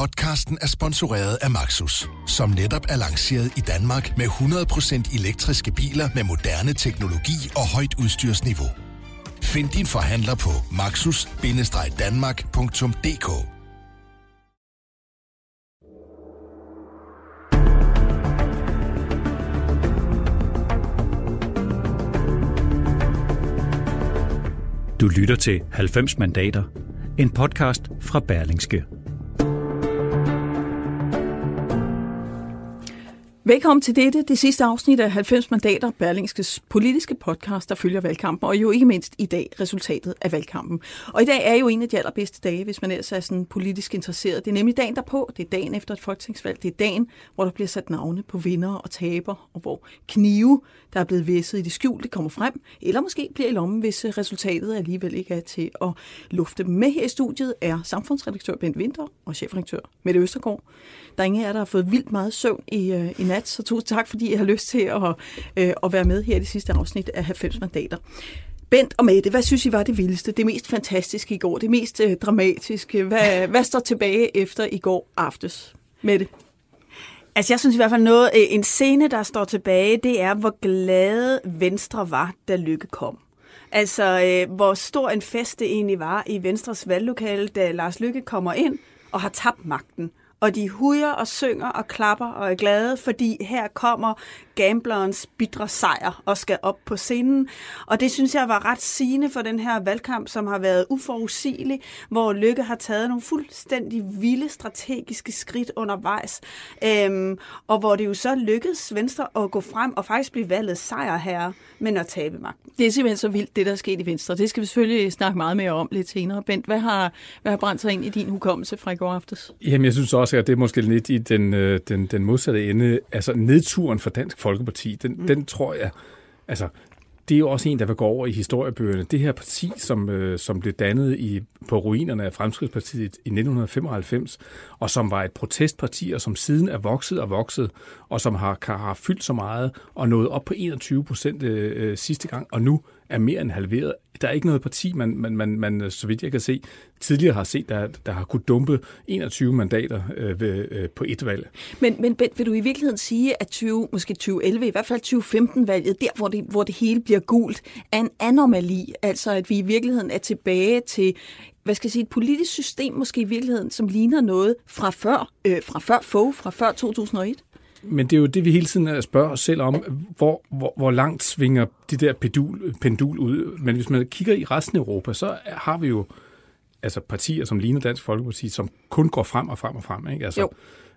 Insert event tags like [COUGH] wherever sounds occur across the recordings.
Podcasten er sponsoreret af Maxus, som netop er lanceret i Danmark med 100% elektriske biler med moderne teknologi og højt udstyrsniveau. Find din forhandler på maxus-danmark.dk Du lytter til 90 mandater, en podcast fra Berlingske. Velkommen til dette, det sidste afsnit af 90 mandater, Berlingskes politiske podcast, der følger valgkampen, og jo ikke mindst i dag resultatet af valgkampen. Og i dag er jo en af de allerbedste dage, hvis man ellers er sådan politisk interesseret. Det er nemlig dagen derpå, det er dagen efter et folketingsvalg, det er dagen, hvor der bliver sat navne på vinder og taber, og hvor knive, der er blevet væsset i det skjulte, kommer frem, eller måske bliver i lommen, hvis øh, resultatet alligevel ikke er til at lufte dem. Med her i studiet er samfundsredaktør Bent Winter og chefredaktør Mette Østergaard. Der er ingen af jer, der har fået vildt meget søvn i, øh, i nat, så tusind tak, fordi I har lyst til at, øh, at være med her i det sidste afsnit af 90 mandater. Bent og Mette, hvad synes I var det vildeste, det mest fantastiske i går, det mest øh, dramatiske? Hvad, hvad står tilbage efter i går aftes? Mette? Altså, jeg synes i hvert fald noget, øh, en scene, der står tilbage, det er, hvor glade Venstre var, da Lykke kom. Altså, øh, hvor stor en fest det egentlig var i Venstres valglokale, da Lars Lykke kommer ind og har tabt magten og de hujer og synger og klapper og er glade, fordi her kommer gamblerens bitre sejr og skal op på scenen. Og det synes jeg var ret sigende for den her valgkamp, som har været uforudsigelig, hvor Lykke har taget nogle fuldstændig vilde strategiske skridt undervejs, øhm, og hvor det jo så lykkedes Venstre at gå frem og faktisk blive valget sejrherre, men at tabe magten. Det er simpelthen så vildt, det der er sket i Venstre. Det skal vi selvfølgelig snakke meget mere om lidt senere. Bent, hvad har, hvad har brændt sig ind i din hukommelse fra i går aftes? Jamen, jeg synes også, at det er måske lidt i den, øh, den, den modsatte ende. Altså, nedturen for Dansk Folkeparti, den, mm. den tror jeg, altså, det er jo også en, der vil gå over i historiebøgerne. Det her parti, som, øh, som blev dannet i, på ruinerne af Fremskridspartiet i 1995, og som var et protestparti, og som siden er vokset og vokset, og som har, har fyldt så meget, og nået op på 21 procent øh, øh, sidste gang, og nu er mere end halveret. Der er ikke noget parti, man, man, man, man øh, så vidt jeg kan se, tidligere har set, der, der har kunne dumpe 21 mandater øh, ved, øh, på et valg. Men, men Bent, vil du i virkeligheden sige, at 20, måske 2011, i hvert fald 2015-valget, der hvor det, hvor det hele bliver gult, er en anomali? Altså at vi i virkeligheden er tilbage til hvad skal jeg sige, et politisk system måske i virkeligheden, som ligner noget fra før, øh, fra før FOG, fra før 2001? Men det er jo det, vi hele tiden spørger os selv om, hvor, hvor, hvor langt svinger de der pendul, pendul ud. Men hvis man kigger i resten af Europa, så har vi jo altså partier, som ligner Dansk Folkeparti, som kun går frem og frem og frem. Ikke? Altså, jo.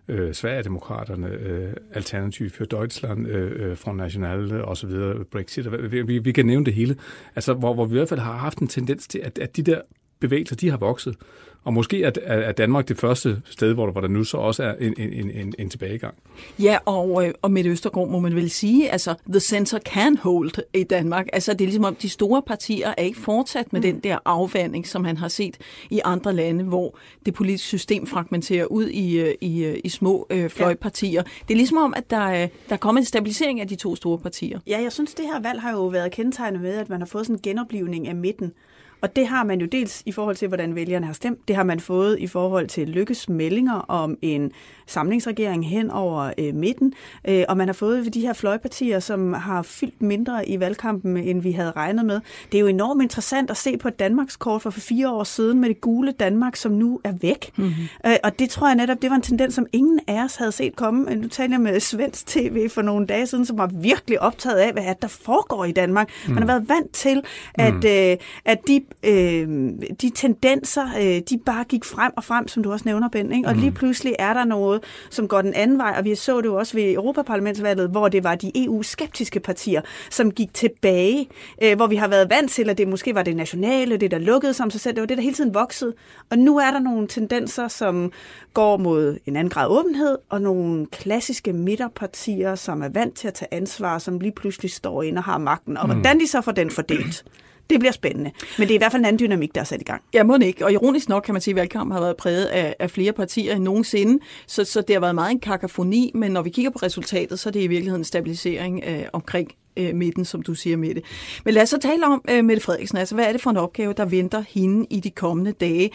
Øh, Sverigedemokraterne, øh, Alternativ for Deutschland, øh, øh Front National og så videre, Brexit, vi, vi, vi kan nævne det hele. Altså, hvor, hvor vi i hvert fald har haft en tendens til, at, at de der bevægelser, de har vokset. Og måske er, er Danmark det første sted, hvor der, hvor der nu så også er en, en, en, en tilbagegang. Ja, og, øh, og med Østergaard må man vel sige, altså the center can hold i Danmark. Altså det er ligesom om, de store partier er ikke fortsat med mm. den der afvandring, som han har set i andre lande, hvor det politiske system fragmenterer ud i, øh, i, øh, i små øh, fløjpartier. Ja. Det er ligesom om, at der, der kommer en stabilisering af de to store partier. Ja, jeg synes, det her valg har jo været kendetegnet med, at man har fået sådan en genoplivning af midten. Og det har man jo dels i forhold til, hvordan vælgerne har stemt. Det har man fået i forhold til lykkes meldinger om en samlingsregering hen over øh, midten. Øh, og man har fået ved de her fløjpartier, som har fyldt mindre i valgkampen, end vi havde regnet med. Det er jo enormt interessant at se på et Danmarkskort fra for fire år siden med det gule Danmark, som nu er væk. Mm-hmm. Øh, og det tror jeg netop, det var en tendens, som ingen af os havde set komme. Nu taler jeg med svensk tv for nogle dage siden, som var virkelig optaget af, hvad der foregår i Danmark. Mm. Man har været vant til, at, mm. øh, at de øh, de tendenser, øh, de bare gik frem og frem, som du også nævner, Ben. Ikke? Og mm. lige pludselig er der noget, som går den anden vej, og vi så det jo også ved Europaparlamentsvalget, hvor det var de EU-skeptiske partier, som gik tilbage, øh, hvor vi har været vant til, at det måske var det nationale, det der lukkede som sig selv, det var det, der hele tiden voksede. Og nu er der nogle tendenser, som går mod en anden grad åbenhed, og nogle klassiske midterpartier, som er vant til at tage ansvar, som lige pludselig står ind og har magten. Og mm. hvordan de så får den fordelt, det bliver spændende. Men det er i hvert fald en anden dynamik, der er sat i gang. Ja, må ikke. Og ironisk nok kan man sige, at valgkampen har været præget af, af flere partier end nogensinde. Så, så det har været meget en kakafoni, men når vi kigger på resultatet, så er det i virkeligheden en stabilisering øh, omkring øh, midten, som du siger, Mette. Men lad os så tale om øh, Mette Frederiksen. Altså, hvad er det for en opgave, der venter hende i de kommende dage?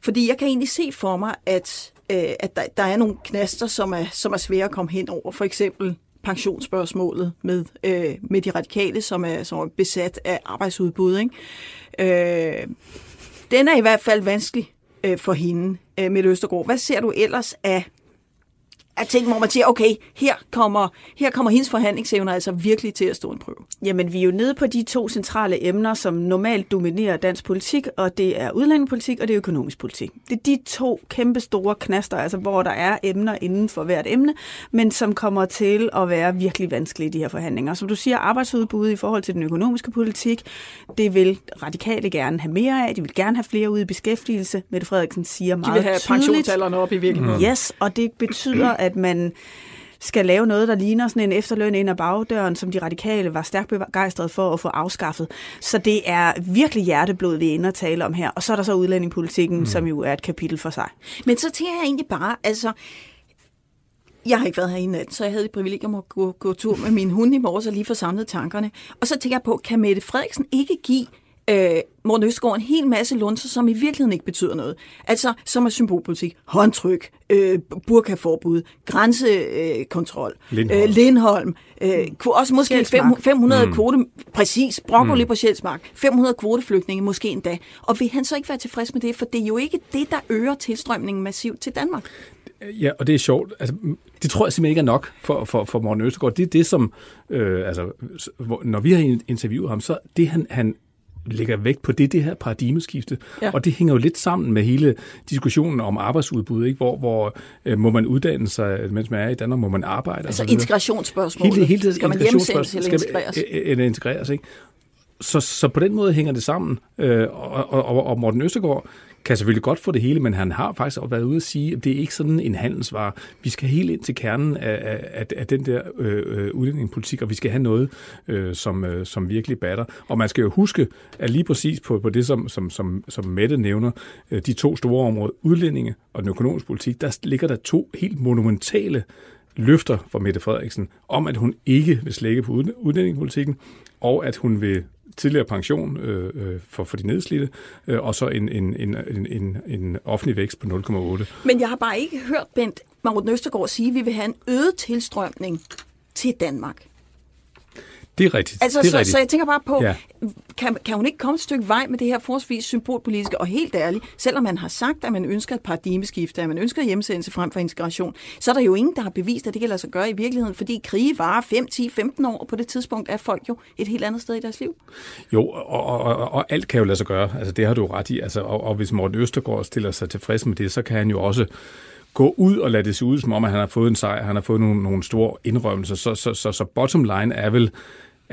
Fordi jeg kan egentlig se for mig, at øh, at der, der er nogle knaster, som er, som er svære at komme hen over. For eksempel pensionsspørgsmålet med, øh, med de radikale, som er, som er besat af arbejdsudbud. Ikke? Øh, den er i hvert fald vanskelig øh, for hende, øh, med Østergaard. Hvad ser du ellers af af ting, hvor man siger, okay, her kommer, her kommer hendes forhandlingsevner altså virkelig til at stå en prøve. Jamen, vi er jo nede på de to centrale emner, som normalt dominerer dansk politik, og det er udlændingepolitik, og det er økonomisk politik. Det er de to kæmpe store knaster, altså hvor der er emner inden for hvert emne, men som kommer til at være virkelig vanskelige i de her forhandlinger. Som du siger, arbejdsudbud i forhold til den økonomiske politik, det vil radikale gerne have mere af. De vil gerne have flere ud i beskæftigelse. Mette Frederiksen siger meget De vil have tydeligt. pensionsalderen op i virkeligheden. Yes, og det betyder, [CLEARS THROAT] at man skal lave noget, der ligner sådan en efterløn ind ad bagdøren, som de radikale var stærkt begejstrede for at få afskaffet. Så det er virkelig hjerteblod, vi er inde og tale om her. Og så er der så udlændingepolitikken, mm. som jo er et kapitel for sig. Men så tænker jeg egentlig bare, altså, jeg har ikke været her i nat, så jeg havde det privilegium at gå, gå tur med min hund i morges og lige få samlet tankerne. Og så tænker jeg på, kan Mette Frederiksen ikke give øh, Morten Østgaard en hel masse lunser, som i virkeligheden ikke betyder noget. Altså, som er symbolpolitik, håndtryk, øh, burkaforbud, grænsekontrol, øh, Lindholm. øh, Lindholm øh, også måske Sjælsmark. 500 mm. kvote, præcis, broccoli mm. på Sjælsmark, 500 kvoteflygtninge måske endda. Og vil han så ikke være tilfreds med det, for det er jo ikke det, der øger tilstrømningen massivt til Danmark. Ja, og det er sjovt. Altså, det tror jeg simpelthen ikke er nok for, for, for Morten Østergaard. Det er det, som, øh, altså, hvor, når vi har interviewet ham, så det han, han lægger vægt på det, det her paradigmeskifte. Ja. Og det hænger jo lidt sammen med hele diskussionen om arbejdsudbud, ikke? hvor, hvor øh, må man uddanne sig, mens man er i Danmark, må man arbejde? Altså integrationsspørgsmålet. Hele, hele det skal man hjemsendes eller integreres? Skal, eller integreres, ikke? Så, så på den måde hænger det sammen. Øh, og, og, og Morten Østergaard kan selvfølgelig godt få det hele, men han har faktisk også været ude at sige, at det er ikke sådan en handelsvare. Vi skal helt ind til kernen af, af, af den der øh, øh, udlændingepolitik, og vi skal have noget, øh, som, øh, som virkelig batter. Og man skal jo huske, at lige præcis på, på det, som, som, som, som Mette nævner, øh, de to store områder, udlændinge og den økonomiske politik, der ligger der to helt monumentale løfter fra Mette Frederiksen om, at hun ikke vil slække på udlændingepolitikken, og at hun vil tidligere pension øh, øh, for, for de nedslidte, øh, og så en, en, en, en, en, en offentlig vækst på 0,8. Men jeg har bare ikke hørt Bent Marut Østergaard sige, at vi vil have en øget tilstrømning til Danmark. Det er rigtigt. Altså, det er så, rigtigt. så jeg tænker bare på, ja. Kan, kan hun ikke komme et stykke vej med det her forholdsvis symbolpolitiske, og helt ærligt, selvom man har sagt, at man ønsker et paradigmeskifte, at man ønsker hjemsendelse frem for integration, så er der jo ingen, der har bevist, at det kan lade sig gøre i virkeligheden, fordi krige varer 5, 10, 15 år, og på det tidspunkt er folk jo et helt andet sted i deres liv. Jo, og, og, og, og alt kan jo lade sig gøre. Altså, det har du ret i. Altså, og, og hvis Morten Østergaard stiller sig tilfreds med det, så kan han jo også gå ud og lade det se ud, som om at han har fået en sejr, han har fået nogle, nogle store indrømmelser. Så, så, så, så bottom line er vel,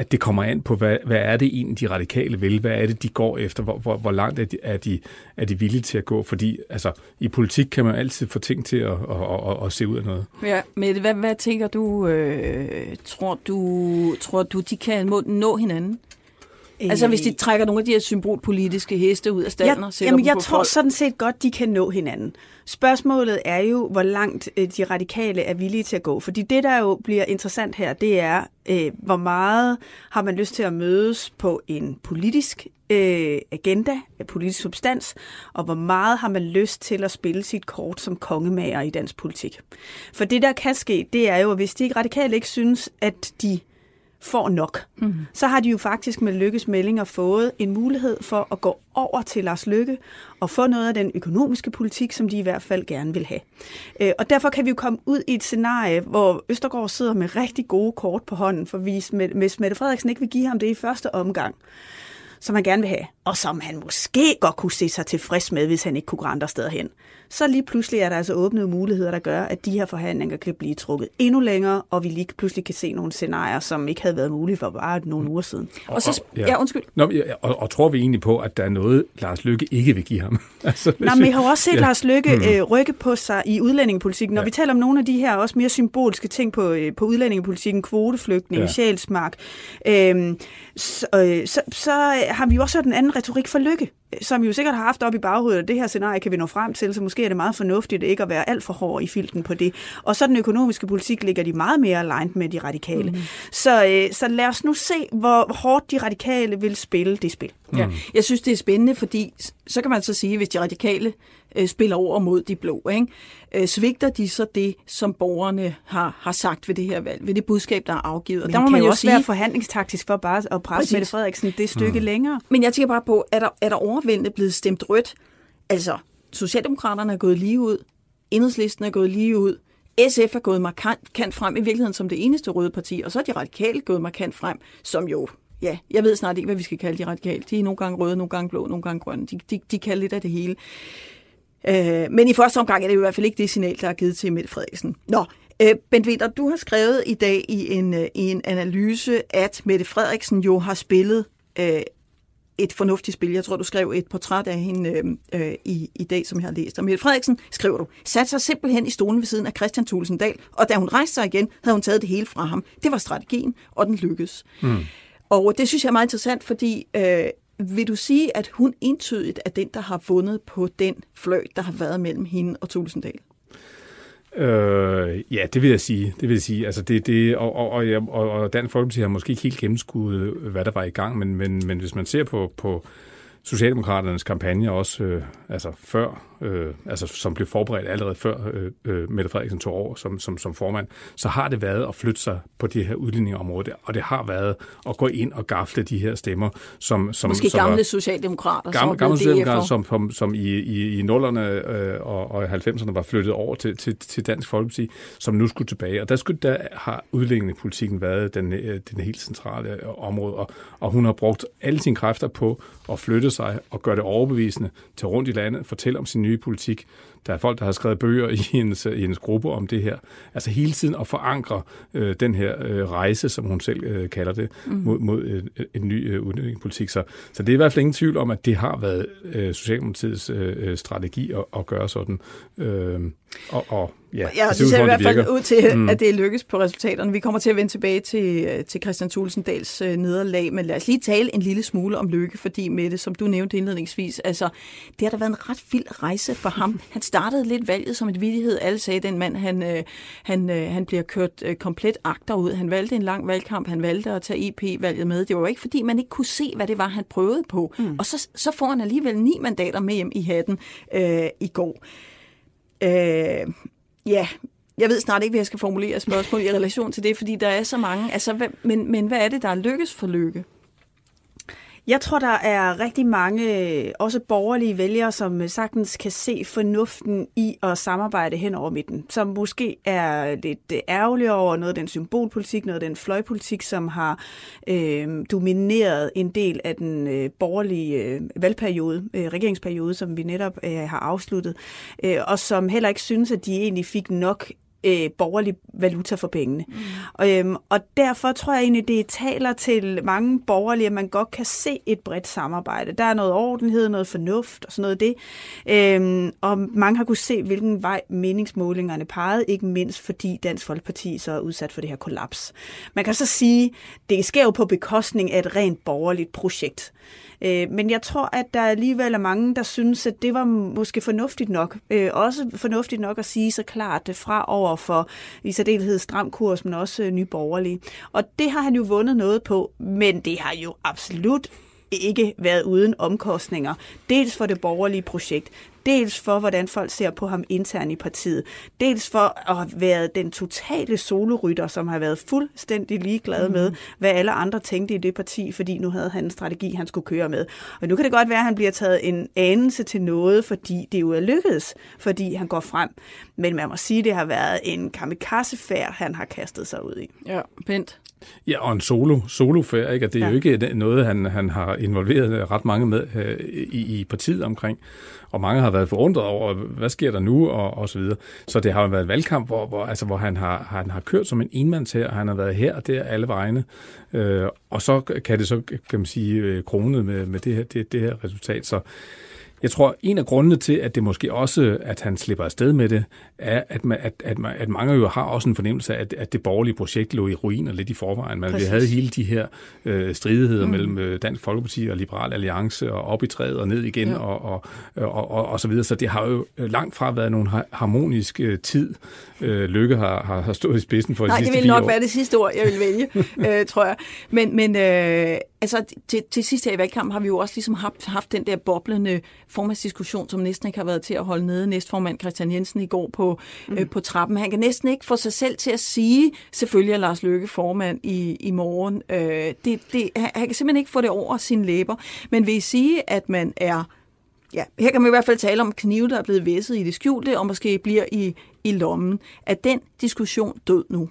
at det kommer an på, hvad, hvad er det egentlig, de radikale vil? Hvad er det, de går efter? Hvor, hvor, hvor langt er de, er, de, er de villige til at gå? Fordi altså, i politik kan man altid få ting til at, at, at, at, at se ud af noget. Ja, men hvad, hvad tænker du, øh, tror du, tror du, de kan må, nå hinanden? Altså hvis de trækker nogle af de her symbolpolitiske heste ud af standen jeg, og jamen, jeg tror folk. sådan set godt, de kan nå hinanden. Spørgsmålet er jo, hvor langt øh, de radikale er villige til at gå. Fordi det, der jo bliver interessant her, det er, øh, hvor meget har man lyst til at mødes på en politisk øh, agenda, en politisk substans, og hvor meget har man lyst til at spille sit kort som kongemager i dansk politik. For det, der kan ske, det er jo, at hvis de radikale ikke synes, at de får nok, mm. så har de jo faktisk med Lykkes meldinger fået en mulighed for at gå over til Lars Lykke og få noget af den økonomiske politik, som de i hvert fald gerne vil have. Øh, Og derfor kan vi jo komme ud i et scenarie, hvor Østergaard sidder med rigtig gode kort på hånden, for hvis hvis Mette Frederiksen ikke vil give ham det i første omgang, som han gerne vil have, og som han måske godt kunne se sig tilfreds med, hvis han ikke kunne gå andre steder hen. Så lige pludselig er der altså åbnede muligheder, der gør, at de her forhandlinger kan blive trukket endnu længere, og vi lige pludselig kan se nogle scenarier, som ikke havde været mulige for bare nogle uger siden. Og så, ja. ja, undskyld. Nå, ja, og, og tror vi egentlig på, at der er noget, Lars Lykke ikke vil give ham? [LAUGHS] altså, Nå, men vi har også set Ja. Lars Lykke øh, rykke på sig i udlændingepolitikken. Når Ja. vi taler om nogle af de her også mere symbolske ting på, øh, på udlændingepolitikken, kvoteflygtning, ja. sjælsmark, øh, så, øh, så, så har vi jo også hørt en anden retorik for Lykke, som jo sikkert har haft op i baghovedet, at det her scenarie kan vi nå frem til, så måske er det meget fornuftigt ikke at være alt for hård i filten på det. Og så den økonomiske politik ligger de meget mere aligned med de radikale. Mm. Så, øh, så lad os nu se, hvor hårdt de radikale vil spille det spil. Ja. Jeg synes, det er spændende, fordi så kan man så sige, hvis de radikale øh, spiller over mod de blå. Ikke? Øh, svigter de så det, som borgerne har, har sagt ved det her valg, ved det budskab, der er afgivet? Og Men der må man jo også sige, være forhandlingstaktisk for bare at presse præcis. Mette Frederiksen det stykke mm. længere. Men jeg tænker bare på, er der, er der overvældende blevet stemt rødt? Altså, Socialdemokraterne er gået lige ud, Enhedslisten er gået lige ud, SF er gået markant frem, i virkeligheden som det eneste røde parti, og så er de radikale gået markant frem, som jo, ja, jeg ved snart ikke, hvad vi skal kalde de radikale. De er nogle gange røde, nogle gange blå, nogle gange grønne. De, de, de kalder lidt af det hele. Øh, men i første omgang er det i hvert fald ikke det signal, der er givet til Mette Frederiksen. Nå, øh, Bent Winter, du har skrevet i dag i en, øh, i en analyse, at Mette Frederiksen jo har spillet øh, et fornuftigt spil. Jeg tror, du skrev et portræt af hende øh, øh, i, i dag, som jeg har læst. Og Mette Frederiksen, skriver du, satte sig simpelthen i stolen ved siden af Christian Thulesen Dahl, og da hun rejste sig igen, havde hun taget det hele fra ham. Det var strategien, og den lykkedes. Mm. Og det synes jeg er meget interessant, fordi øh, vil du sige, at hun entydigt er den, der har vundet på den fløjt, der har været mellem hende og Tulsendal? Øh, ja, det vil jeg sige. Det vil jeg sige. Altså det, det, og, og, og, og, og Dan Folkeparti har måske ikke helt gennemskuet, øh, hvad der var i gang, men, men, men hvis man ser på, på Socialdemokraternes kampagne også, øh, altså før øh, altså som blev forberedt allerede før øh, øh, Mette Frederiksen tog over som, som, som formand, så har det været at flytte sig på det her udligningsområde, og det har været at gå ind og gafle de her stemmer, som... som Måske som gamle var, socialdemokrater, gamle, gamle socialdemokrater, som, som, som i, i, i nullerne øh, og, og 90'erne var flyttet over til, til, til Dansk Folkeparti, som nu skulle tilbage. Og der, skulle, der har udlændingepolitikken været den, øh, den helt centrale øh, område, og, og hun har brugt alle sine kræfter på at flytte sig og gøre det overbevisende til rundt i landet, fortælle om sin nye politik. Der er folk, der har skrevet bøger i hendes, i hendes gruppe om det her. Altså hele tiden at forankre øh, den her øh, rejse, som hun selv øh, kalder det, mm. mod, mod øh, en ny øh, udviklingspolitik. Så, så det er i hvert fald ingen tvivl om, at det har været øh, Socialdemokratiets øh, øh strategi at, at gøre sådan. Øh, og, og Ja, ja det, det ser i hvert fald ud til, mm. at det lykkes på resultaterne. Vi kommer til at vende tilbage til, øh, til Christian Tulsendals øh, nederlag, men lad os lige tale en lille smule om lykke, fordi med det, som du nævnte indledningsvis, altså, det har da været en ret vild rejse for ham. [LAUGHS] Han startede lidt valget som et vidighed. Alle sagde, den mand, han, øh, han, han bliver kørt komplet agter ud. Han valgte en lang valgkamp, han valgte at tage EP-valget med. Det var jo ikke, fordi man ikke kunne se, hvad det var, han prøvede på. Mm. Og så, så får han alligevel ni mandater med hjem i hatten øh, i går. Øh, ja, jeg ved snart ikke, hvad jeg skal formulere spørgsmål i relation til det, fordi der er så mange. Altså, hvad, men, men hvad er det, der er lykkes for Lykke? Jeg tror, der er rigtig mange, øh, også borgerlige vælgere, som øh, sagtens kan se fornuften i at samarbejde hen over midten, som måske er lidt øh, ærgerlige over noget af den symbolpolitik, noget af den fløjpolitik, som har øh, domineret en del af den øh, borgerlige øh, valgperiode, øh, regeringsperiode, som vi netop øh, har afsluttet, øh, og som heller ikke synes, at de egentlig fik nok øh, borgerlig valuta for pengene. Mm. Og, øhm, og derfor tror jeg egentlig, det taler til mange borgerlige, at man godt kan se et bredt samarbejde. Der er noget ordenhed, noget fornuft og sådan noget det. Øhm, og mange har kunne se, hvilken vej meningsmålingerne pegede, ikke mindst fordi Dansk Folkeparti så er udsat for det her kollaps. Man kan så sige, det sker jo på bekostning af et rent borgerligt projekt. Øh, men jeg tror, at der alligevel er mange, der synes, at det var måske fornuftigt nok. Øh, også fornuftigt nok at sige så klart det fra over for i særdeleshed stram kurs, men også øh, nyborgerlige. Og det har han jo vundet noget på, men det har jo absolut ikke været uden omkostninger. Dels for det borgerlige projekt, Dels for, hvordan folk ser på ham internt i partiet. Dels for at have været den totale solorytter, som har været fuldstændig ligeglad mm. med, hvad alle andre tænkte i det parti, fordi nu havde han en strategi, han skulle køre med. Og nu kan det godt være, at han bliver taget en anelse til noget, fordi det jo er lykkedes, fordi han går frem. Men man må sige, at det har været en kamikaze-færd, han har kastet sig ud i. Ja, pænt. Ja, og en solo, solofærd, ikke? Og det er ja. jo ikke noget, han, han har involveret ret mange med øh, i, i partiet omkring og mange har været forundret over, hvad sker der nu, og, og så videre. Så det har jo været en valgkamp, hvor, hvor, altså, hvor han, har, han har kørt som en enmands her, og han har været her og der alle vegne. Øh, og så kan det så, kan man sige, øh, kronet med, med det, her, det, det her resultat. Så jeg tror, en af grundene til, at det måske også, at han slipper afsted med det, er, at, man, at, at, at mange jo har også en fornemmelse af, at, at det borgerlige projekt lå i ruiner lidt i forvejen. Man, vi havde hele de her øh, stridigheder mm. mellem øh, Dansk Folkeparti og Liberal Alliance, og op i træet og ned igen, ja. og, og, og, og, og så videre. Så det har jo langt fra været nogen harmonisk øh, tid, øh, Lykke har, har, har stået i spidsen for Nej, de sidste det vil nok år. være det sidste ord, jeg vil vælge, [LAUGHS] øh, tror jeg. Men, men øh, altså til, til sidst her i valgkampen har vi jo også ligesom haft, haft den der boblende formandsdiskussion, som næsten ikke har været til at holde nede. Næstformand Christian Jensen i går på, mm. øh, på trappen. Han kan næsten ikke få sig selv til at sige, selvfølgelig er Lars Løkke formand i, i morgen. Øh, det, det, han kan simpelthen ikke få det over sine læber. Men vil I sige, at man er ja, her kan man i hvert fald tale om knive, der er blevet væsset i det skjulte, og måske bliver i, i lommen. Er den diskussion død nu?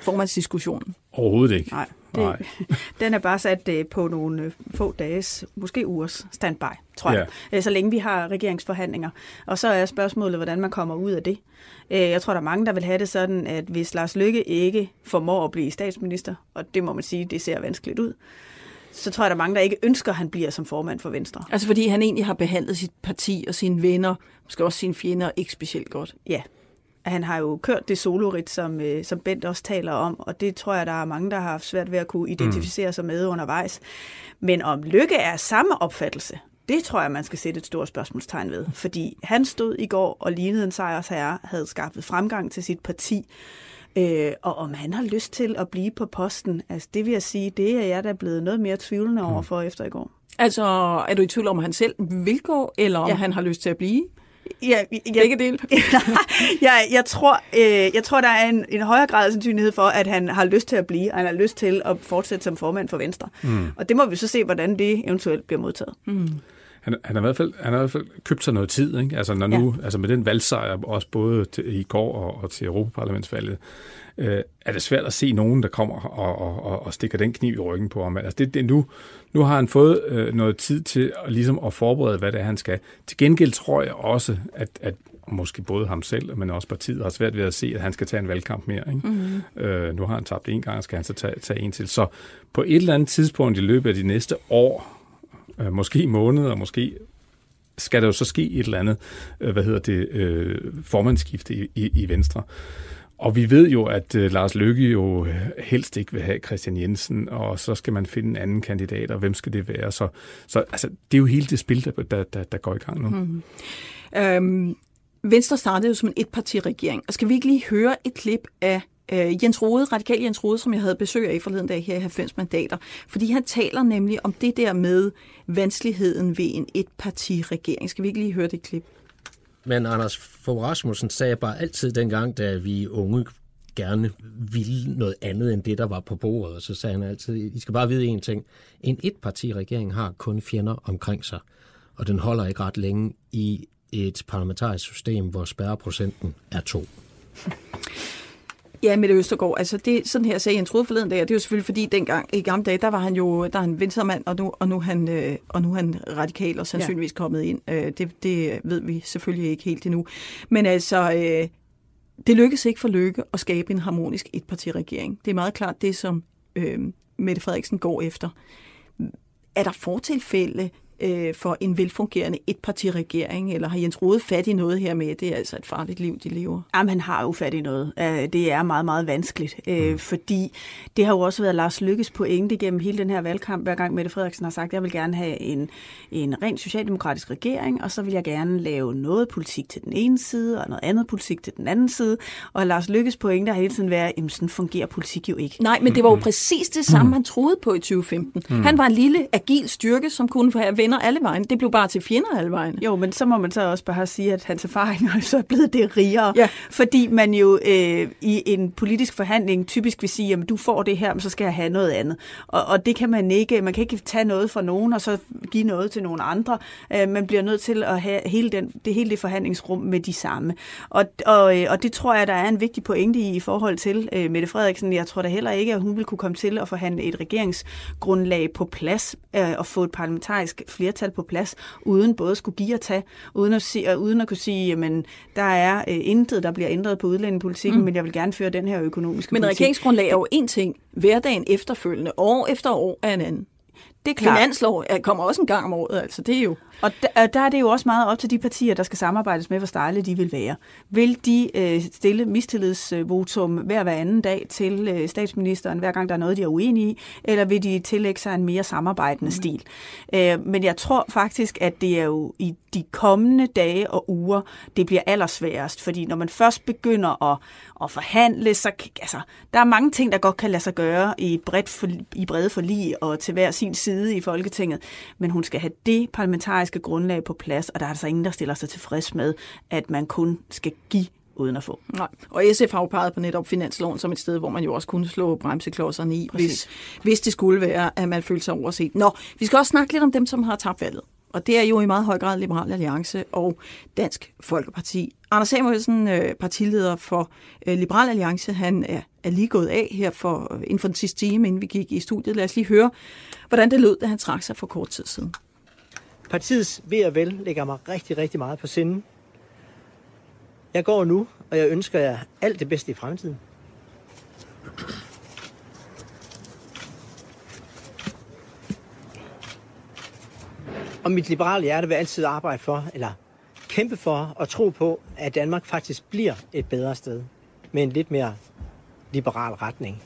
Formandsdiskussionen? Overhovedet ikke. Nej. Det, Nej. [LAUGHS] den er bare sat øh, på nogle øh, få dages, måske ugers standby, tror jeg, ja. Øh, så længe vi har regeringsforhandlinger. Og så er spørgsmålet, hvordan man kommer ud af det. Jeg tror, der er mange, der vil have det sådan, at hvis Lars Lykke ikke formår at blive statsminister, og det må man sige, det ser vanskeligt ud, så tror jeg, der er mange, der ikke ønsker, at han bliver som formand for Venstre. Altså fordi han egentlig har behandlet sit parti og sine venner, måske også sine fjender, ikke specielt godt. Ja, han har jo kørt det solorit, som, øh, som Bent også taler om, og det tror jeg, der er mange, der har haft svært ved at kunne identificere mm. sig med undervejs. Men om Lykke er samme opfattelse, det tror jeg, man skal sætte et stort spørgsmålstegn ved. Fordi han stod i går og lignede en sejrsherre, havde skaffet fremgang til sit parti. Øh, og om han har lyst til at blive på posten, altså det vil jeg sige, det er jeg da blevet noget mere tvivlende over mm. for efter i går. Altså, er du i tvivl om, han selv vil gå, eller om ja. han har lyst til at blive? Ja, ja, Begge dele. [LAUGHS] jeg, jeg, tror, øh, jeg tror, der er en, en højere grad af sandsynlighed for, at han har lyst til at blive, og han har lyst til at fortsætte som formand for Venstre. Mm. Og det må vi så se, hvordan det eventuelt bliver modtaget. Mm. Han, han, har i hvert fald, han har i hvert fald købt sig noget tid, ikke? Altså, når nu, ja. altså med den valgsejr, også både til, i går og, og til Europaparlamentsvalget, øh, er det svært at se nogen, der kommer og, og, og, og stikker den kniv i ryggen på ham. Altså det, det nu, nu har han fået øh, noget tid til at, ligesom at forberede, hvad det er, han skal. Til gengæld tror jeg også, at, at måske både ham selv, men også partiet har svært ved at se, at han skal tage en valgkamp mere. Ikke? Mm-hmm. Øh, nu har han tabt en gang, og skal han så tage, tage en til. Så på et eller andet tidspunkt i løbet af de næste år, øh, måske måneder, måske skal der jo så ske et eller andet, øh, hvad hedder det, øh, formandsskifte i, i, i Venstre. Og vi ved jo, at øh, Lars Løkke jo øh, helst ikke vil have Christian Jensen, og så skal man finde en anden kandidat, og hvem skal det være? Så, så altså, det er jo hele det spil, der, der, der, der går i gang nu. Mm. Øhm, Venstre startede jo som en etpartiregering, og skal vi ikke lige høre et klip af øh, Jens Rode, radikal Jens Rode, som jeg havde besøg af forleden dag her i 90 mandater, fordi han taler nemlig om det der med vanskeligheden ved en etpartiregering. Skal vi ikke lige høre det klip? Men Anders Fogh Rasmussen sagde bare altid dengang, da vi unge gerne ville noget andet end det, der var på bordet. Så sagde han altid, I skal bare vide én ting. En etpartiregering har kun fjender omkring sig, og den holder ikke ret længe i et parlamentarisk system, hvor spærreprocenten er to. Ja, Mette Østergaard, altså det, sådan her sagde Jens Rode forleden dag, og det er jo selvfølgelig fordi dengang i gamle dage, der var han jo der er han venstremand, og nu, og nu, han, øh, og nu er han radikal og sandsynligvis ja. kommet ind. Øh, det, det ved vi selvfølgelig ikke helt endnu. Men altså, øh, det lykkedes ikke for Lykke at skabe en harmonisk etpartiregering. Det er meget klart det, som øh, Mette Frederiksen går efter. Er der fortilfælde øh, for en velfungerende etpartiregering, eller har Jens Rode fat i noget her med, det er altså et farligt liv, de lever? Jamen, han har jo fat i noget. Det er meget, meget vanskeligt, øh, mm. fordi det har jo også været Lars Lykkes pointe gennem hele den her valgkamp, hver gang Mette Frederiksen har sagt, at jeg vil gerne have en, en rent socialdemokratisk regering, og så vil jeg gerne lave noget politik til den ene side, og noget andet politik til den anden side. Og Lars Lykkes pointe har hele tiden været, at sådan fungerer politik jo ikke. Nej, men det var jo præcis det samme, mm. han troede på i 2015. Mm. Han var en lille, agil styrke, som kunne have venner alle vejen. Det blev bare til fjender alle vejen. Jo, men så må man så også bare sige, at hans erfaringer er så blevet det rigere. Ja. Fordi man jo øh, i en politisk forhandling typisk vil sige, at du får det her, men så skal jeg have noget andet. Og, og det kan man ikke. Man kan ikke tage noget fra nogen, og så give noget til nogle andre. Øh, man bliver nødt til at have hele, den, det, hele det forhandlingsrum med de samme. Og, og, øh, og det tror jeg, der er en vigtig pointe i i forhold til øh, Mette Frederiksen. Jeg tror da heller ikke, at hun vil kunne komme til at forhandle et regeringsgrundlag på plads øh, og få et parlamentarisk flertal på plads, uden både skulle give og tage, uden at, sige, uden at kunne sige, jamen, der er øh, intet, der bliver ændret på udlændingepolitikken, mm. men jeg vil gerne føre den her økonomiske men politik. Men regeringsgrundlag er jo en ting, hverdagen efterfølgende, år efter år er en anden. Det er klart. Finanslov kommer også en gang om året, altså det er jo... Og der, der er det jo også meget op til de partier, der skal samarbejdes med, hvor stejle de vil være. Vil de øh, stille mistillidsvotum hver hver anden dag til øh, statsministeren, hver gang der er noget, de er uenige i, eller vil de tillægge sig en mere samarbejdende mm. stil? Øh, men jeg tror faktisk, at det er jo i de kommende dage og uger, det bliver allersværest, fordi når man først begynder at, at forhandle, så altså, der er mange ting, der godt kan lade sig gøre i, bredt for, i brede forlig og til hver sin side i Folketinget, men hun skal have det parlamentariske grundlag på plads, og der er altså ingen, der stiller sig tilfreds med, at man kun skal give uden at få. Nej. Og SF har jo peget på netop finansloven som et sted, hvor man jo også kunne slå bremseklodserne i, hvis, hvis det skulle være, at man følte sig overset. Nå, vi skal også snakke lidt om dem, som har tabt valget. Og det er jo i meget høj grad Liberal Alliance og Dansk Folkeparti. Anders Samuelsen, øh, partileder for øh, Liberal Alliance, han er, er lige gået af her for, øh, inden for den sidste time, inden vi gik i studiet. Lad os lige høre, hvordan det lød, da han trak sig for kort tid siden. Partiets ved og vel lægger mig rigtig, rigtig meget på sinde. Jeg går nu, og jeg ønsker jer alt det bedste i fremtiden. Og mit liberale hjerte vil altid arbejde for, eller kæmpe for og tro på, at Danmark faktisk bliver et bedre sted med en lidt mere liberal retning.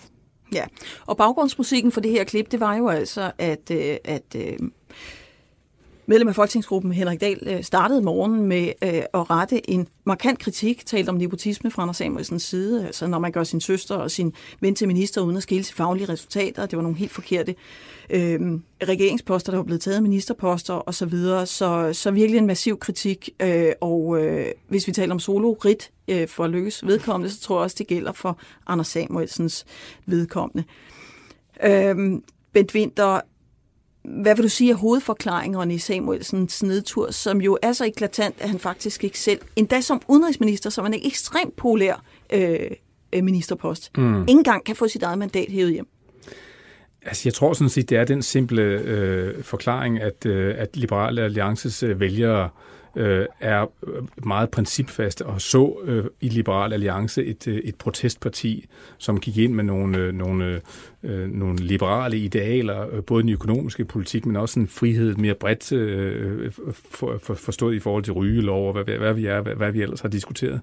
Ja, og baggrundsmusikken for det her klip, det var jo altså, at, øh, at øh, medlem af folketingsgruppen Henrik Dahl øh, startede morgenen med øh, at rette en markant kritik, talt om nepotisme fra Anders Samuelsens side, altså når man gør sin søster og sin ven til minister uden at skille til faglige resultater. Det var nogle helt forkerte øh, regeringsposter, der var blevet taget, ministerposter osv., så, videre. så så virkelig en massiv kritik, øh, og øh, hvis vi taler om solo-rit øh, for at lykkes vedkommende, så tror jeg også, det gælder for Anders Samuelsens vedkommende. Øh, Bent Winter, hvad vil du sige af hovedforklaringerne i Samuelsens nedtur, som jo er så eklatant, at han faktisk ikke selv, endda som udenrigsminister, som er en ekstremt populær øh, ministerpost, mm. ikke engang kan få sit eget mandat hævet hjem? Altså, jeg tror sådan set, det er den simple øh, forklaring, at, øh, at Liberale Alliances øh, vælgere øh, øh, er øh, meget principfaste og så øh, i Liberal Alliance et, øh, et protestparti, som gik ind med nogle, øh, nogle, øh, nogle liberale idealer, øh, både den økonomiske politik, men også en frihed mere bredt øh, øh, for, for, forstået i forhold til rygelov og hvad, hvad vi er, hvad, hvad vi ellers har diskuteret.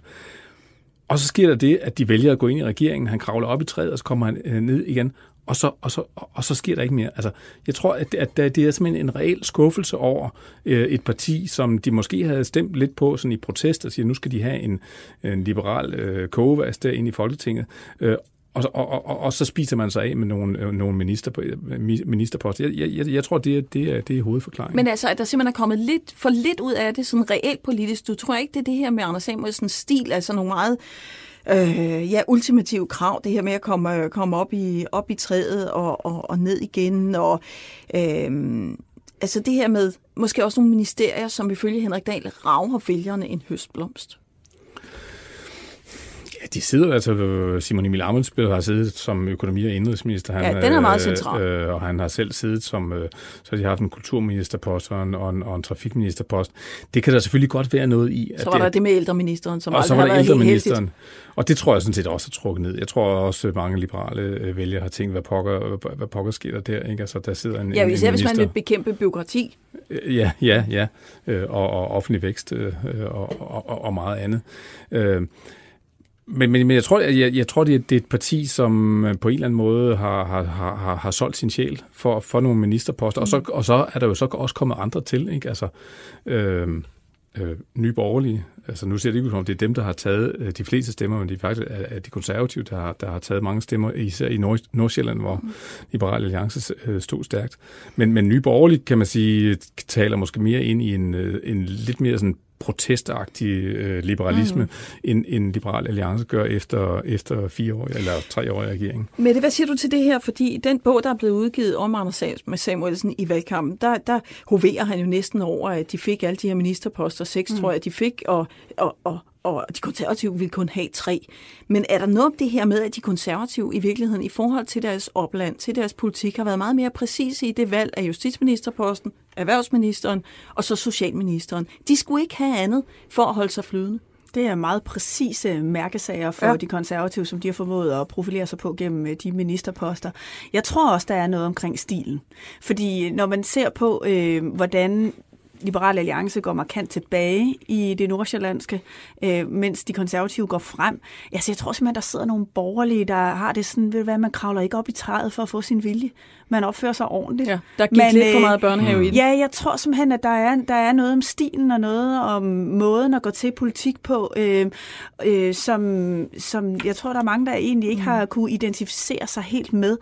Og så sker der det, at de vælger at gå ind i regeringen. Han kravler op i træet, og så kommer han øh, ned igen og så, og, så, og så sker der ikke mere. Altså, jeg tror, at, at det er simpelthen en reel skuffelse over øh, et parti, som de måske havde stemt lidt på sådan i protest og siger, nu skal de have en, en liberal øh, kogevas ind i Folketinget. Øh, og, og, og, og så spiser man sig af med nogle, øh, nogle minister, øh, ministerposter. Jeg, jeg, jeg tror, det er, det, er, det er hovedforklaringen. Men altså, at der simpelthen er kommet lidt, for lidt ud af det, sådan reelt politisk. Du tror ikke, det er det her med Anders Samuelsens stil, altså nogle meget øh, ja, ultimative krav, det her med at komme, øh, komme op, i, op i træet og, og, og ned igen, og øh, altså det her med måske også nogle ministerier, som ifølge Henrik Dahl rager vælgerne en høstblomst. Ja, de sidder altså, Simon Emil Amensbøl har siddet som økonomi- og indrigsminister. Han, ja, den er meget øh, central. Øh, og han har selv siddet som, øh, så har de haft en kulturministerpost og en, og en, og en trafikministerpost. Det kan der selvfølgelig godt være noget i. At så var det, der det med ældreministeren, som og så var der ældreministeren. Og det tror jeg sådan set også er trukket ned. Jeg tror også, at mange liberale øh, vælgere har tænkt, hvad pokker, hvad pokker sker der der? Ikke? Altså, der sidder en, ja, især en hvis man vil bekæmpe byråkrati. Øh, ja, ja, ja. Øh, og, og offentlig vækst øh, og, og, og meget andet. Øh, men, men, men jeg tror, jeg, jeg tror det, er, det er et parti, som på en eller anden måde har, har, har, har solgt sin sjæl for, for nogle ministerposter, mm. og, så, og så er der jo så også kommet andre til. Ikke? Altså, øh, øh, nye borgerlige. Altså nu ser det ikke ud som, det er dem, der har taget øh, de fleste stemmer, men det er faktisk er, de konservative, der har, der har taget mange stemmer, især i Nord- Nordsjælland, hvor mm. Liberale Alliance øh, stod stærkt. Men, men nye borgerlige, kan man sige, taler måske mere ind i en, øh, en lidt mere sådan protestagtig øh, liberalisme, mm. end, end Liberal Alliance gør efter, efter fire år eller tre år i regeringen. Men hvad siger du til det her? Fordi den bog, der er blevet udgivet om Anders med Samuelsen i valgkampen, der, der hoverer han jo næsten over, at de fik alle de her ministerposter, seks mm. tror jeg, de fik, og, og, og, og de konservative ville kun have tre. Men er der noget om det her med, at de konservative i virkeligheden i forhold til deres opland, til deres politik, har været meget mere præcise i det valg af justitsministerposten, erhvervsministeren og så socialministeren? De skulle ikke have andet for at holde sig flydende. Det er meget præcise mærkesager for ja. de konservative, som de har formået at profilere sig på gennem øh, de ministerposter. Jeg tror også, der er noget omkring stilen. Fordi når man ser på, øh, hvordan Liberale Alliance går markant tilbage i det nordsjællandske, øh, mens de konservative går frem. Altså, jeg tror simpelthen, der sidder nogle borgerlige, der har det sådan, ved hvad, man kravler ikke op i træet for at få sin vilje. Man opfører sig ordentligt. Ja, der gik Men, lidt for øh, meget børnehave i det. Ja, jeg tror simpelthen, at der er, der er noget om stilen og noget om måden at gå til politik på, øh, øh, som, som jeg tror, der er mange, der egentlig ikke har kunne identificere sig helt med.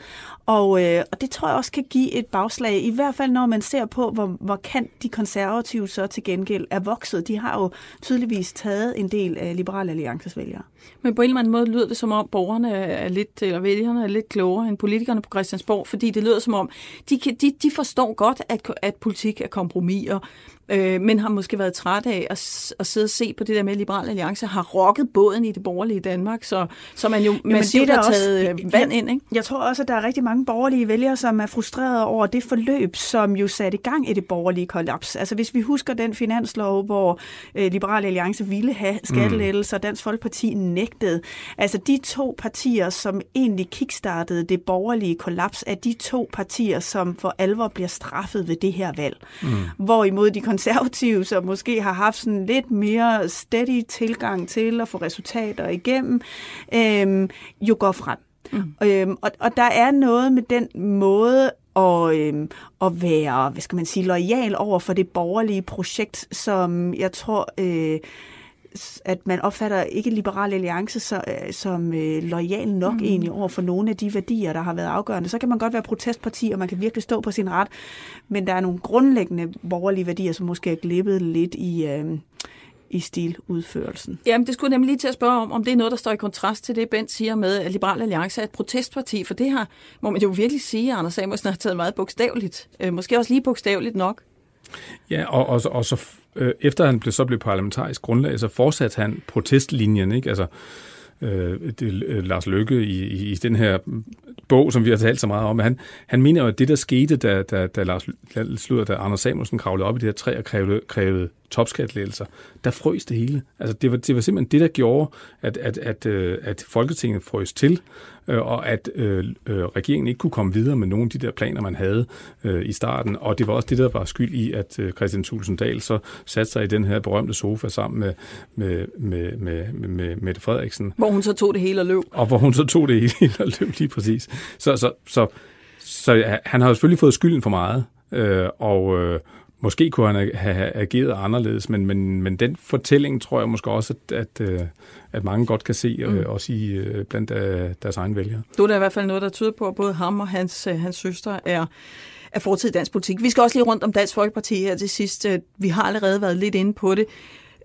Og, øh, og det tror jeg også kan give et bagslag, i hvert fald når man ser på, hvor, hvor kan de konservative så til gengæld er vokset. De har jo tydeligvis taget en del af Liberale Alliances vælgere. Men på en eller anden måde lyder det som om borgerne er lidt, eller vælgerne er lidt klogere end politikerne på Christiansborg, fordi det lyder som om, de, kan, de, de forstår godt, at, at politik er kompromiser, øh, men har måske været træt af at, at sidde og se på det der med, at Liberal Alliance har rokket båden i det borgerlige Danmark, så, så man jo Jamen, massivt har taget også, øh, vand ind. Ikke? Jeg tror også, at der er rigtig mange borgerlige vælgere, som er frustrerede over det forløb, som jo satte i gang i det borgerlige kollaps. Altså hvis vi husker den finanslov, hvor øh, Liberal Alliance ville have skattelettelser, mm. Dansk Folkeparti nægtede. Altså de to partier, som egentlig kickstartede det borgerlige kollaps, er de to partier, som for alvor bliver straffet ved det her valg. Mm. Hvorimod de konservative, som måske har haft sådan lidt mere steady tilgang til at få resultater igennem, øhm, jo går frem. Mm. Øhm, og, og der er noget med den måde at, øhm, at være, hvad skal man sige, lojal over for det borgerlige projekt, som jeg tror... Øh, at man opfatter ikke Liberal Alliance så, øh, som øh, lojal nok mm. egentlig over for nogle af de værdier, der har været afgørende. Så kan man godt være protestparti, og man kan virkelig stå på sin ret, men der er nogle grundlæggende borgerlige værdier, som måske er glippet lidt i... Øh, i stiludførelsen. Jamen, det skulle nemlig lige til at spørge om, om det er noget, der står i kontrast til det, Bent siger med, at Liberal Alliance er et protestparti, for det her må man jo virkelig sige, at Anders Samuelsen har taget meget bogstaveligt. Øh, måske også lige bogstaveligt nok. Ja, og, og, og så øh, efter han blev, så blev parlamentarisk grundlag, så fortsatte han protestlinjen, ikke? Altså, øh, det, øh, Lars Løkke i, i, i den her bog, som vi har talt så meget om. Han, han mener jo, at det, der skete, da, da, da Lars slutter, da Anders Samuelsen kravlede op i det her træ og krævede, krævede topskattelettelser, der frøs det hele. Altså, det var, det var simpelthen det, der gjorde, at, at, at, øh, at Folketinget frøs til, øh, og at øh, øh, regeringen ikke kunne komme videre med nogle af de der planer, man havde øh, i starten. Og det var også det, der var skyld i, at øh, Christian Tulsendal så satte sig i den her berømte sofa sammen med, med, med, med, med, med Mette Frederiksen. Hvor hun så tog det hele og løb. Og hvor hun så tog det hele [LAUGHS] og løb lige præcis. Så, så, så, så han har jo selvfølgelig fået skylden for meget, øh, og, øh, Måske kunne han have ageret anderledes, men, men, men den fortælling tror jeg måske også, at, at, øh, at mange godt kan se, øh, mm. også i, øh, blandt deres egen vælgere. Du er der i hvert fald noget, der tyder på, at både ham og hans, hans søster er er fortid i dansk politik. Vi skal også lige rundt om Dansk Folkeparti her til sidst. Vi har allerede været lidt inde på det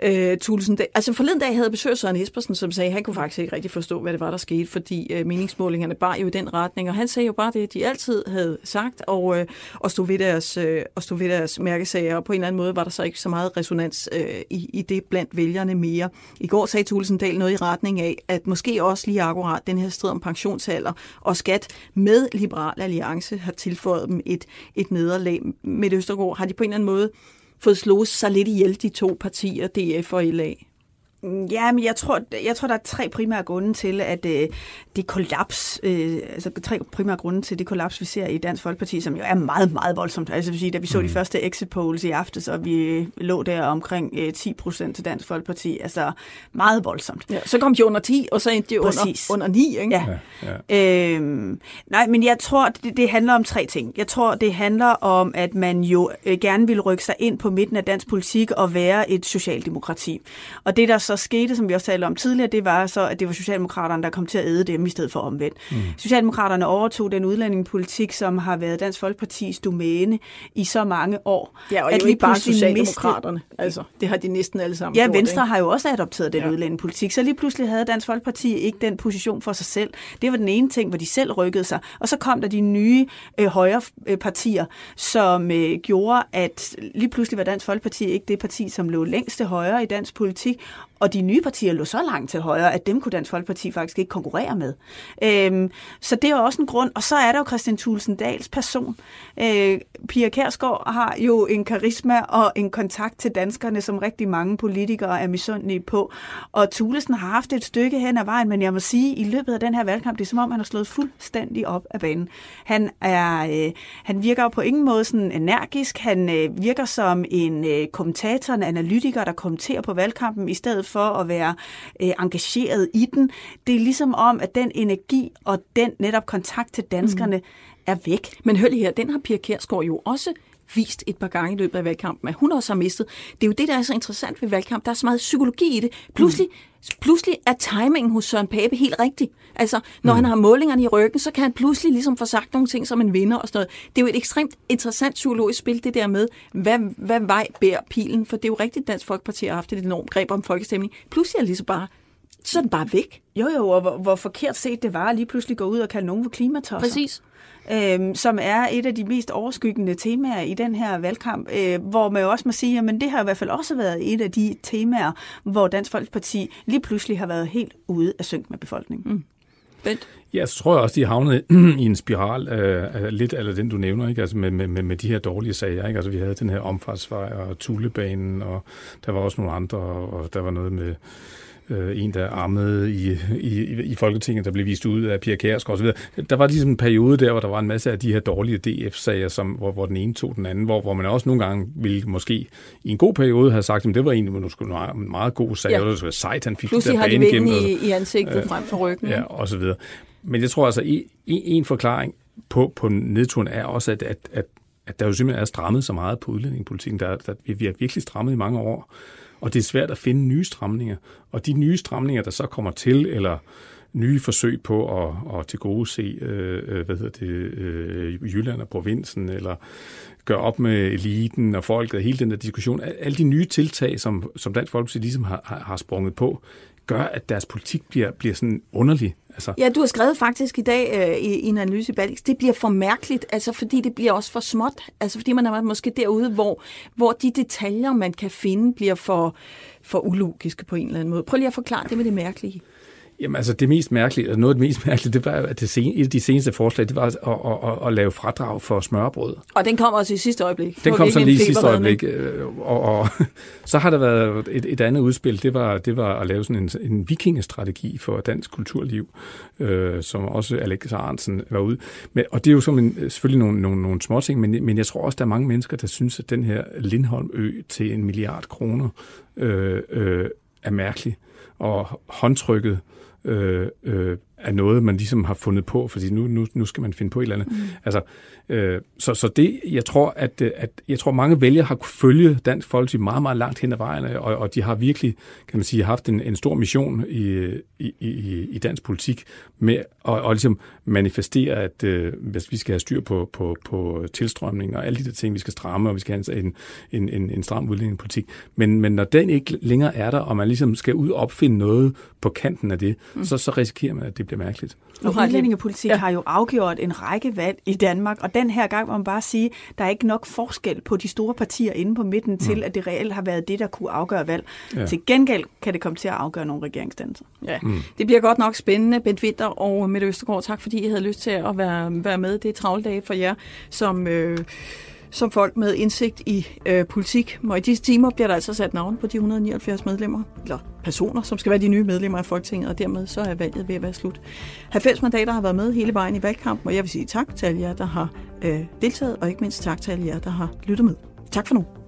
øh, Tulsen. Altså forleden dag havde jeg besøgt Søren Espersen, som sagde, at han kunne faktisk ikke rigtig forstå, hvad det var, der skete, fordi øh, meningsmålingerne bar jo i den retning, og han sagde jo bare det, de altid havde sagt, og, øh, og, stod ved deres, øh, og stod ved deres mærkesager, og på en eller anden måde var der så ikke så meget resonans øh, i, i det blandt vælgerne mere. I går sagde Tulsendal noget i retning af, at måske også lige akkurat den her strid om pensionsalder og skat med Liberal Alliance har tilføjet dem et, et nederlag. Med Østergaard har de på en eller anden måde fået slået sig lidt ihjel, de to partier, DF og LA? Ja, men jeg tror, jeg tror, der er tre primære grunde til, at øh, det kollaps, øh, altså tre primære grunde til det kollaps, vi ser i Dansk Folkeparti, som jo er meget, meget voldsomt. Altså vil sige, da vi så mm. de første exit polls i aftes, og vi lå der omkring øh, 10 procent til Dansk Folkeparti, altså meget voldsomt. Ja, så kom de under 10, og så endte de under, under 9, ikke? Ja. ja, ja. Øhm, nej, men jeg tror, det, det handler om tre ting. Jeg tror, det handler om, at man jo øh, gerne vil rykke sig ind på midten af dansk politik og være et socialdemokrati. Og det, der så skete, som vi også talte om tidligere, det var så, at det var Socialdemokraterne, der kom til at æde dem i stedet for omvendt. Mm. Socialdemokraterne overtog den udlændingepolitik, som har været Dansk Folkepartis domæne i så mange år. Ja, og at jo ikke bare Socialdemokraterne. Miste... Altså, det har de næsten alle sammen Ja, gjort, Venstre ikke? har jo også adopteret den ja. udlændingepolitik. Så lige pludselig havde Dansk Folkeparti ikke den position for sig selv. Det var den ene ting, hvor de selv rykkede sig. Og så kom der de nye øh, højre øh, partier, som øh, gjorde, at lige pludselig var Dansk Folkeparti ikke det parti, som lå længst til højre i dansk politik, og de nye partier lå så langt til højre, at dem kunne Dansk Folkeparti faktisk ikke konkurrere med. Øhm, så det er også en grund. Og så er der jo Christian Thulsen Dahls person. Øh, Pia Kærsgaard har jo en karisma og en kontakt til danskerne, som rigtig mange politikere er misundelige på. Og Thulesen har haft et stykke hen ad vejen, men jeg må sige, i løbet af den her valgkamp, det er som om, han har slået fuldstændig op af banen. Han, er, øh, han virker jo på ingen måde sådan energisk. Han øh, virker som en øh, kommentator, en analytiker, der kommenterer på valgkampen, i stedet for at være øh, engageret i den. Det er ligesom om, at den energi og den netop kontakt til danskerne mm. er væk. Men hør lige her, den har Pia Kærsgaard jo også vist et par gange i løbet af valgkampen, at hun også har mistet. Det er jo det, der er så interessant ved valgkamp. Der er så meget psykologi i det. Pludselig, mm. pludselig er timingen hos Søren Pape helt rigtig. Altså, når mm. han har målingerne i ryggen, så kan han pludselig ligesom få sagt nogle ting som en vinder og sådan noget. Det er jo et ekstremt interessant psykologisk spil, det der med, hvad, hvad vej bærer pilen? For det er jo rigtigt, Dansk Folkeparti har haft et enormt greb om folkestemning. Pludselig er det lige så bare så er den bare væk. Jo, jo, og hvor, hvor forkert set det var at lige pludselig gå ud og kalde nogen for klimatosser. Præcis. Øhm, som er et af de mest overskyggende temaer i den her valgkamp, øh, hvor man jo også må sige, at det har i hvert fald også været et af de temaer, hvor Dansk Folkeparti lige pludselig har været helt ude af synk med befolkningen. Mm. Bent? Ja, så tror jeg også, de havnet [CLEARS THROAT] i en spiral af, af lidt af den, du nævner, ikke? Altså med, med, med de her dårlige sager. Ikke? Altså vi havde den her omfartsvej og Tulebanen, og der var også nogle andre, og der var noget med øh, en, der armede i, i, i Folketinget, der blev vist ud af Pia Kjærsgaard osv. Der var ligesom en periode der, hvor der var en masse af de her dårlige DF-sager, som, hvor, hvor den ene tog den anden, hvor, hvor man også nogle gange ville måske i en god periode have sagt, at det var egentlig en meget god sag, ja. og det var sejt, han fik Pludselig det der bane igennem. i, i ansigtet øh, frem for ryggen. Ja, og så videre. Men jeg tror altså, en, en forklaring på, på nedturen er også, at, at, at, at der jo simpelthen er strammet så meget på udlændingepolitikken. Der, der, vi har virkelig strammet i mange år. Og det er svært at finde nye stramninger. Og de nye stramninger, der så kommer til, eller nye forsøg på at, at til gode se, øh, øh, hvad hedder det, øh, Jylland og provinsen, eller gøre op med eliten og folket, hele den der diskussion, alle de nye tiltag, som, som Dansk Folkeparti ligesom har, har, har sprunget på, gør, at deres politik bliver, bliver sådan underlig. Altså. Ja, du har skrevet faktisk i dag øh, i, i en analyse i Balix, det bliver for mærkeligt, altså fordi det bliver også for småt, altså fordi man er måske derude, hvor, hvor de detaljer, man kan finde, bliver for, for ulogiske på en eller anden måde. Prøv lige at forklare det med det mærkelige. Jamen altså det mest mærkelige, eller noget af det mest mærkelige, det var jo, at det sen, et af de seneste forslag, det var at, at, at, at lave fradrag for smørbrød. Og den kom også i sidste øjeblik. Den kom så lige i sidste øjeblik. Øh, og, og [LAUGHS] så har der været et, et andet udspil, det var, det var at lave sådan en, en vikingestrategi for dansk kulturliv, øh, som også Alex Arnsen var ude med. Og det er jo som en, selvfølgelig nogle, nogle, nogle små ting, men, men jeg tror også, der er mange mennesker, der synes, at den her Lindholm-ø til en milliard kroner øh, øh, er mærkelig. Og håndtrykket øh, øh, er noget, man ligesom har fundet på, fordi nu, nu, nu skal man finde på et eller andet. Mm. Altså, øh, så, så det, jeg tror, at, at jeg tror, mange vælgere har kunne følge Dansk Folkeparti meget, meget langt hen ad vejen, og, og de har virkelig, kan man sige, haft en, en stor mission i, i, i, i dansk politik med at og ligesom manifestere, at øh, hvis vi skal have styr på, på, på tilstrømning og alle de der ting, vi skal stramme, og vi skal have en, en, en, en stram udlændingepolitik. Men, men når den ikke længere er der, og man ligesom skal ud og opfinde noget på kanten af det, mm. så, så risikerer man, at det bliver mærkeligt. Og udlændingepolitik ja. har jo afgjort en række valg i Danmark, og den her gang må man bare sige, der er ikke nok forskel på de store partier inde på midten mm. til, at det reelt har været det, der kunne afgøre valg. Ja. Til gengæld kan det komme til at afgøre nogle regeringsdannelser. Ja, mm. det bliver godt nok spændende. Bent Winter og Mette Østergaard, tak fordi I havde lyst til at være, være med. Det er travle dage for jer, som... Øh, som folk med indsigt i øh, politik. Og i disse timer bliver der altså sat navn på de 179 medlemmer, eller personer, som skal være de nye medlemmer af Folketinget, og dermed så er valget ved at være slut. 90 mandater har været med hele vejen i valgkampen, og jeg vil sige tak til alle jer, der har øh, deltaget, og ikke mindst tak til alle jer, der har lyttet med. Tak for nu.